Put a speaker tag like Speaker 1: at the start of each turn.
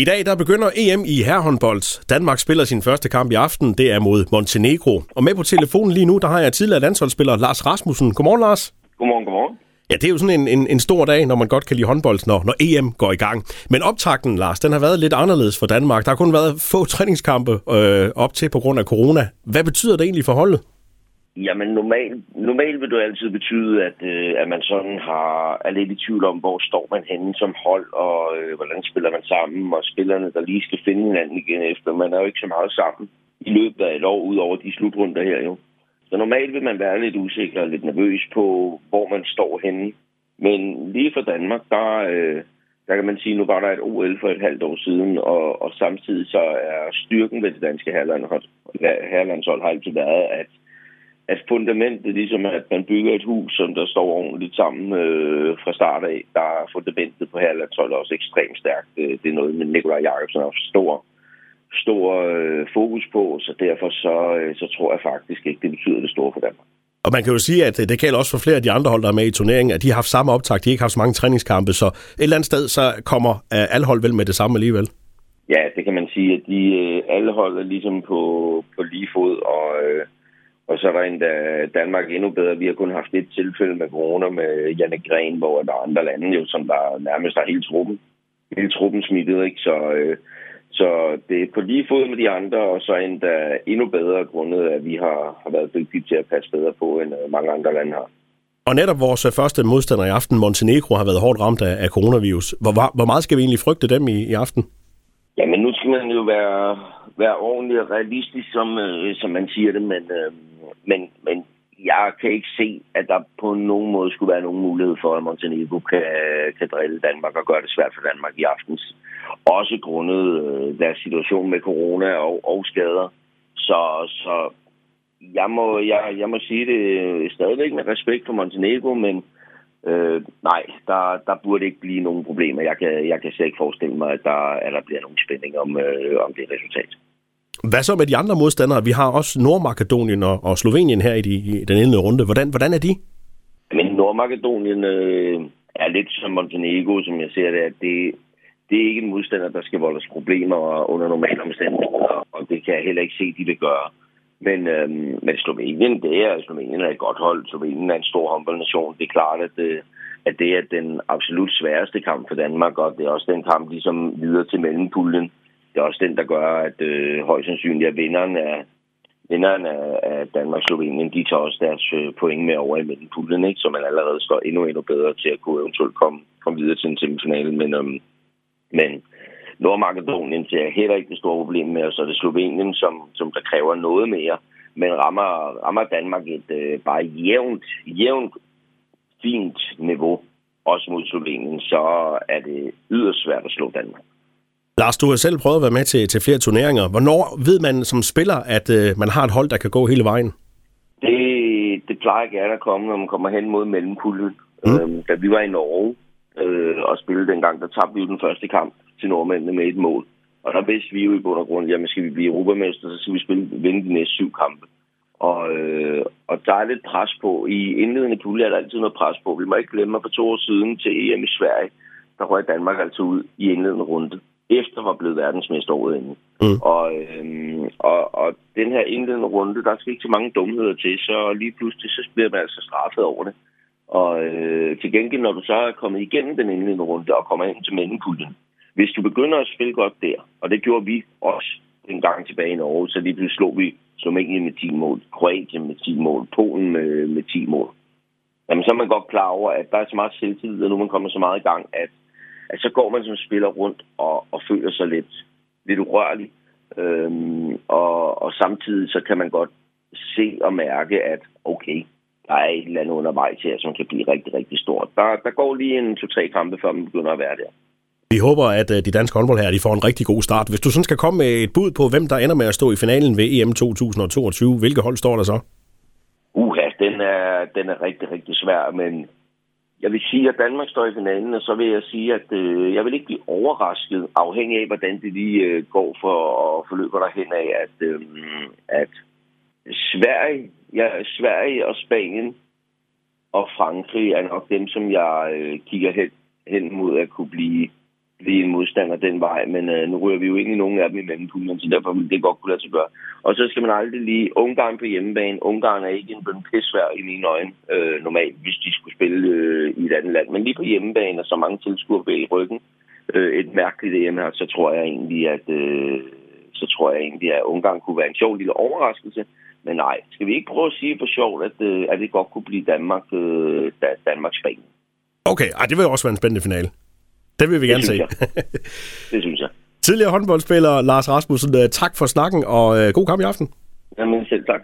Speaker 1: I dag der begynder EM i herrehåndbold. Danmark spiller sin første kamp i aften. Det er mod Montenegro. Og med på telefonen lige nu, der har jeg tidligere landsholdsspiller Lars Rasmussen. Godmorgen, Lars.
Speaker 2: Godmorgen, godmorgen.
Speaker 1: Ja, det er jo sådan en, en, en stor dag, når man godt kan lide håndbold, når, når EM går i gang. Men optakten, Lars, den har været lidt anderledes for Danmark. Der har kun været få træningskampe øh, op til på grund af corona. Hvad betyder det egentlig for holdet?
Speaker 2: Jamen normalt, normal vil det altid betyde, at, øh, at man sådan har, er lidt i tvivl om, hvor står man henne som hold, og øh, hvordan spiller man sammen, og spillerne, der lige skal finde hinanden igen efter. Man er jo ikke så meget sammen i løbet af et år, ud over de slutrunder her jo. Så normalt vil man være lidt usikker og lidt nervøs på, hvor man står henne. Men lige for Danmark, der, øh, der kan man sige, nu var der et OL for et halvt år siden, og, og samtidig så er styrken ved det danske herrelandshold, herrelandshold har altid været, at at fundamentet, ligesom at man bygger et hus, som der står ordentligt sammen øh, fra start af, der er fundamentet på herlandsholdet også ekstremt stærkt. Det er noget, med Nikolaj Jacobsen har stor, stor øh, fokus på, så derfor så, øh, så tror jeg faktisk ikke, det betyder det store for Danmark.
Speaker 1: Og man kan jo sige, at det gælder også for flere af de andre hold, der er med i turneringen, at de har haft samme optag, de har ikke haft så mange træningskampe, så et eller andet sted, så kommer øh, alle hold vel med det samme alligevel.
Speaker 2: Ja, det kan man sige, at de øh, alle hold er ligesom på, på lige fod, og øh, og så er der endda Danmark endnu bedre. Vi har kun haft et tilfælde med corona med Janne Gren, hvor der er andre lande, jo, som der nærmest har hele truppen. Hele truppen smittet, ikke? Så, øh, så det er på lige fod med de andre, og så endda endnu bedre grundet, at vi har, har været dygtige til at passe bedre på, end øh, mange andre lande har.
Speaker 1: Og netop vores øh, første modstander i aften, Montenegro, har været hårdt ramt af, af coronavirus. Hvor, hvor meget skal vi egentlig frygte dem i, i aften?
Speaker 2: Jamen, nu skal man jo være, være ordentlig og realistisk, som, øh, som man siger det, men, øh, men, men jeg kan ikke se, at der på nogen måde skulle være nogen mulighed for, at Montenegro kan, kan drille Danmark og gøre det svært for Danmark i aftens. Også grundet øh, deres situation med corona og, og skader. Så, så jeg, må, jeg, jeg må sige det øh, stadigvæk med respekt for Montenegro, men øh, nej, der, der burde ikke blive nogen problemer. Jeg kan, jeg kan slet ikke forestille mig, at der, at der bliver nogen spænding om, øh, om det resultat.
Speaker 1: Hvad så med de andre modstandere? Vi har også Nordmakedonien og, og Slovenien her i, de, i den indledende runde. Hvordan, hvordan er de?
Speaker 2: Men Nordmakedonien øh, er lidt som Montenegro, som jeg ser det, at det, det er ikke en modstander, der skal volde problemer under normale omstændigheder, og det kan jeg heller ikke se, de vil gøre. Men, øhm, men Slovenien, det er, Slovenien er et godt hold. Slovenien er en stor håndboldnation. Det er klart, at, øh, at det er den absolut sværeste kamp for Danmark, og det er også den kamp, ligesom videre til mellempuljen det er også den, der gør, at øh, højst sandsynligt at vinderen af, vinderen af, af Danmark-Slovenien, de tager også deres øh, point med over i mellempuljen, ikke? så man allerede står endnu, endnu bedre til at kunne eventuelt komme, komme videre til en semifinale. Men, øhm, men Nordmakedonien ser heller ikke det store problem med, og så er det Slovenien, som, som der kræver noget mere. Men rammer, rammer Danmark et øh, bare jævnt, jævnt fint niveau, også mod Slovenien, så er det yderst svært at slå Danmark.
Speaker 1: Lars, du har selv prøvet at være med til, til flere turneringer. Hvornår ved man som spiller, at øh, man har et hold, der kan gå hele vejen?
Speaker 2: Det, det plejer gerne at komme, når man kommer hen mod mellempuljen. Mm. Øhm, da vi var i Norge øh, og spillede dengang, der tabte vi den første kamp til nordmændene med et mål. Og der vidste vi jo i bund og grund, jamen skal vi blive europamester, så skal vi spille, vinde de næste syv kampe. Og, øh, og der er lidt pres på. I indledende pulje er der altid noget pres på. Vi må ikke glemme, at for to år siden til EM i Sverige, der røg Danmark altså ud i indledende runde efter var blevet verdensmester året inden. Mm. Og, øhm, og, og den her indledende runde, der skal ikke så mange dumheder til, så lige pludselig så bliver man altså straffet over det. Og øh, til gengæld, når du så er kommet igennem den indledende runde og kommer ind til mellempuljen, hvis du begynder at spille godt der, og det gjorde vi også en gang tilbage i Norge, så lige pludselig slog vi Slovenien med 10 mål, Kroatien med 10 mål, Polen med, med 10 mål. Jamen, så er man godt klar over, at der er så meget selvtillid, og nu man kommer så meget i gang, at at så går man som spiller rundt og, og føler sig lidt, lidt urørlig. Øhm, og, og samtidig så kan man godt se og mærke, at okay, der er et eller andet undervejs her, som kan blive rigtig, rigtig stort. Der, der går lige en to-tre kampe, før man begynder at være der.
Speaker 1: Vi håber, at øh, de danske håndboldherrer de får en rigtig god start. Hvis du sådan skal komme med et bud på, hvem der ender med at stå i finalen ved EM 2022, hvilke hold står der så?
Speaker 2: Uha, den er, den er rigtig, rigtig svær, men jeg vil sige, at Danmark står i finalen, og så vil jeg sige, at øh, jeg vil ikke blive overrasket, afhængig af, hvordan det lige øh, går for og forløber derhen af, at, øh, at Sverige, ja, Sverige og Spanien og Frankrig er nok dem, som jeg øh, kigger hen, hen mod at kunne blive blive en modstander den vej, men øh, nu rører vi jo ind i nogle af dem i mellempuljen, så derfor vil det godt kunne lade sig gøre. Og så skal man aldrig lige Ungarn på hjemmebane. Ungarn er ikke en bøn pissvær i mine øjne øh, normalt, hvis de skulle spille øh, i et andet land. Men lige på hjemmebane og så mange tilskuere bag ryggen, øh, et mærkeligt EM her, så tror jeg egentlig, at øh, så tror jeg egentlig, at Ungarn kunne være en sjov lille overraskelse. Men nej, skal vi ikke prøve at sige for sjovt, at, øh, at det godt kunne blive Danmark, øh, Danmark-Spanien?
Speaker 1: Okay, ej, det vil også være en spændende finale. Det vil vi
Speaker 2: Det
Speaker 1: gerne se.
Speaker 2: synes Det synes jeg.
Speaker 1: Tidligere håndboldspiller Lars Rasmussen, øh, tak for snakken, og øh, god kamp i aften.
Speaker 2: Jamen selv tak.